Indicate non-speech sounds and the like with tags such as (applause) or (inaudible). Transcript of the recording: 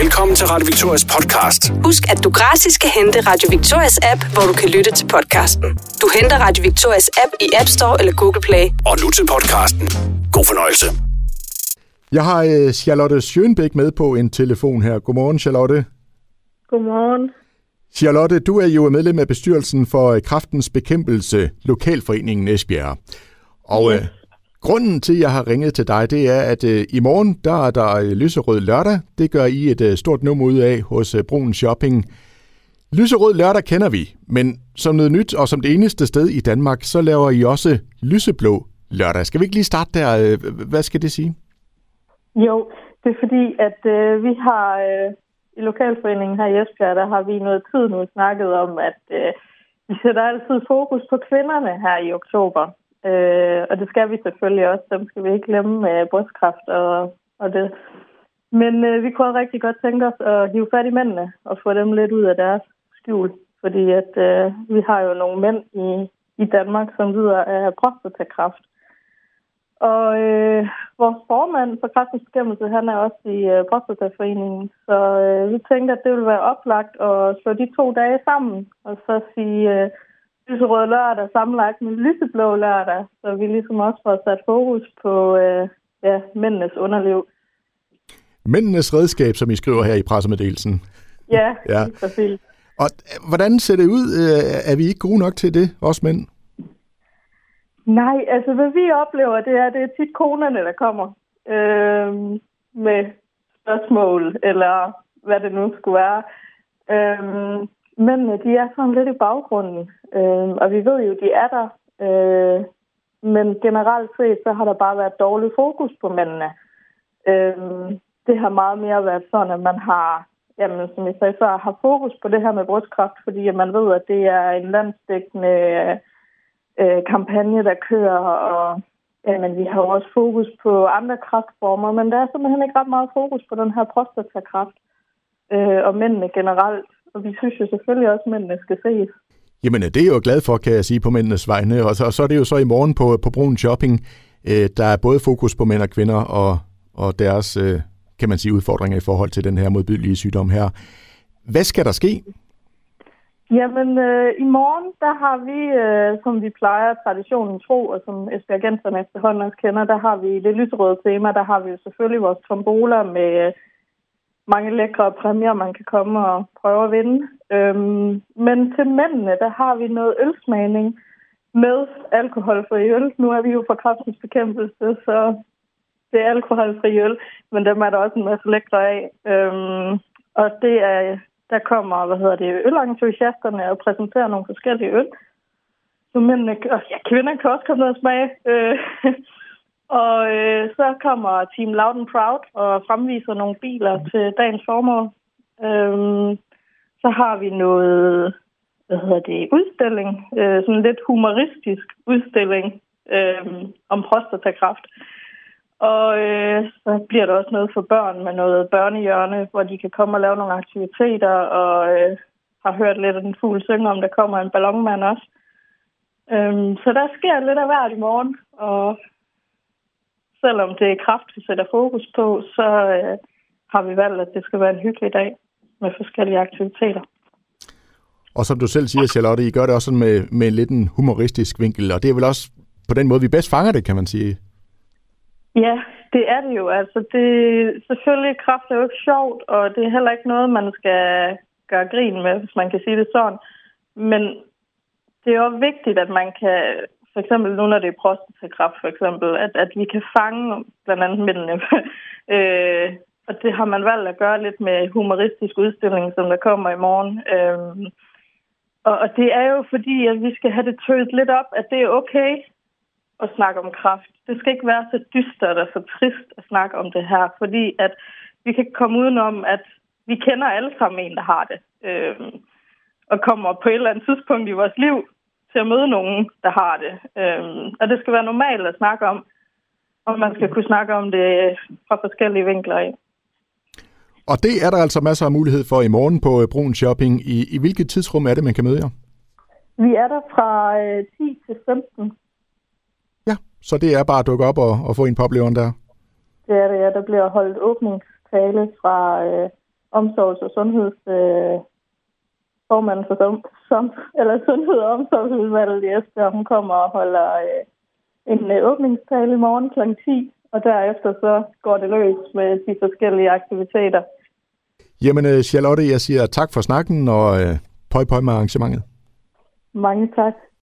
Velkommen til Radio Victorias podcast. Husk, at du gratis kan hente Radio Victorias app, hvor du kan lytte til podcasten. Du henter Radio Victorias app i App Store eller Google Play. Og nu til podcasten. God fornøjelse. Jeg har øh, Charlotte Schönbæk med på en telefon her. Godmorgen, Charlotte. Godmorgen. Charlotte, du er jo medlem af bestyrelsen for øh, Kraftens Bekæmpelse, Lokalforeningen Esbjerg. Og øh, grunden til, at jeg har ringet til dig, det er, at øh, i morgen, der er der øh, lyserød lørdag. Det gør I et øh, stort nummer ud af hos øh, Brun Shopping. Lyserød lørdag kender vi, men som noget nyt og som det eneste sted i Danmark, så laver I også lyseblå lørdag. Skal vi ikke lige starte der? Øh, Hvad skal det sige? Jo, det er fordi, at øh, vi har øh, i lokalforeningen her i Esbjerg, der har vi noget tid nu snakket om, at øh, vi sætter altid fokus på kvinderne her i oktober. Øh, og det skal vi selvfølgelig også. Dem skal vi ikke glemme med brystkræft og, og det. Men øh, vi kunne rigtig godt tænke os at hive fat i mændene og få dem lidt ud af deres skjul. Fordi at øh, vi har jo nogle mænd i, i Danmark, som lider af prostatakræft. Og øh, vores formand for kræftens bekæmpelse, han er også i øh, Prostataforeningen. Så øh, vi tænker, at det vil være oplagt at slå de to dage sammen, og så sige øh, lyserød lørdag sammenlagt med lyseblå lørdag, så vi ligesom også får sat fokus på øh, ja, mændenes underliv. Mændenes redskab, som I skriver her i pressemeddelelsen. Ja, (laughs) Ja. præcis. Og øh, hvordan ser det ud? Øh, Er vi ikke gode nok til det, os mænd? Nej, altså hvad vi oplever, det er, det er tit konerne, der kommer øh, med spørgsmål, eller hvad det nu skulle være. Øh, men de er sådan lidt i baggrunden, øh, og vi ved jo, de er der. Øh, men generelt set, så har der bare været dårlig fokus på mændene. Øh, det har meget mere været sådan, at man har, jamen, som jeg sagde før, har fokus på det her med brystkræft, fordi at man ved, at det er en landsdækkende øh, kampagne, der kører, og jamen, vi har også fokus på andre kræftformer, men der er simpelthen ikke ret meget fokus på den her prostatakræft øh, og mændene generelt. Og vi synes jo selvfølgelig også, at mændene skal ses. Jamen, det er jeg jo glad for, kan jeg sige, på mændenes vegne. Og så, og så er det jo så i morgen på, på Brun Shopping, øh, der er både fokus på mænd og kvinder og, og deres, øh, kan man sige, udfordringer i forhold til den her modbydelige sygdom her. Hvad skal der ske? Jamen, øh, i morgen, der har vi, øh, som vi plejer traditionen tro, og som Esbjergenserne efterhånden også kender, der har vi det lyserøde tema. Der har vi jo selvfølgelig vores tombola med øh, mange lækre præmier, man kan komme og prøve at vinde. Øhm, men til mændene, der har vi noget ølsmagning med alkoholfri øl. Nu er vi jo fra kraftens bekæmpelse, så det er alkoholfri øl, men dem er der også en masse lækre af. Øhm, og det er, der kommer, hvad hedder det, ølentusiasterne og præsenterer nogle forskellige øl. Så mændene, og ja, kvinder kan også komme ned og smage. Øh, og øh, så kommer Team Loud and Proud og fremviser nogle biler til dagens formål. Øhm, så har vi noget, hvad hedder det, udstilling, øh, sådan en lidt humoristisk udstilling øh, om prostatakræft. Og øh, så bliver der også noget for børn med noget børnehjørne, hvor de kan komme og lave nogle aktiviteter, og øh, har hørt lidt af den fugl synge om, der kommer en ballonmand også. Øhm, så der sker lidt af hvert i morgen, og selvom det er kraft, vi sætter fokus på, så øh, har vi valgt, at det skal være en hyggelig dag med forskellige aktiviteter. Og som du selv siger, Charlotte, I gør det også sådan med, med lidt en humoristisk vinkel, og det er vel også på den måde, vi bedst fanger det, kan man sige. Ja, det er det jo. Altså, det, selvfølgelig, kraft er jo ikke sjovt, og det er heller ikke noget, man skal gøre grin med, hvis man kan sige det sådan. Men det er jo vigtigt, at man kan, for eksempel nu, når det er prostatakræft, for eksempel, at, at vi kan fange blandt andet mændene. (laughs) øh, og det har man valgt at gøre lidt med humoristisk udstilling, som der kommer i morgen. Øh, og, og det er jo fordi, at vi skal have det tøjet lidt op, at det er okay at snakke om kraft. Det skal ikke være så dystert og så trist at snakke om det her, fordi at vi kan komme udenom, at vi kender alle sammen en, der har det. Øh, og kommer på et eller andet tidspunkt i vores liv til at møde nogen, der har det. Øhm, og det skal være normalt at snakke om, og man skal kunne snakke om det fra forskellige vinkler af. Og det er der altså masser af mulighed for i morgen på øh, Brun Shopping. I, I hvilket tidsrum er det, man kan møde jer? Vi er der fra øh, 10 til 15. Ja, så det er bare at dukke op og, og få en på opleveren der. Det er det, ja. Der bliver holdt åbningstale fra øh, omsorgs- og sundheds... Øh, formanden for som, eller sundhed- og omsorgsudvalget i Esbjerg, hun kommer og holder øh, en øh, åbningstale i morgen kl. 10, og derefter så går det løs med de forskellige aktiviteter. Jamen, øh, Charlotte, jeg siger tak for snakken, og øh, pøj pøj med arrangementet. Mange tak.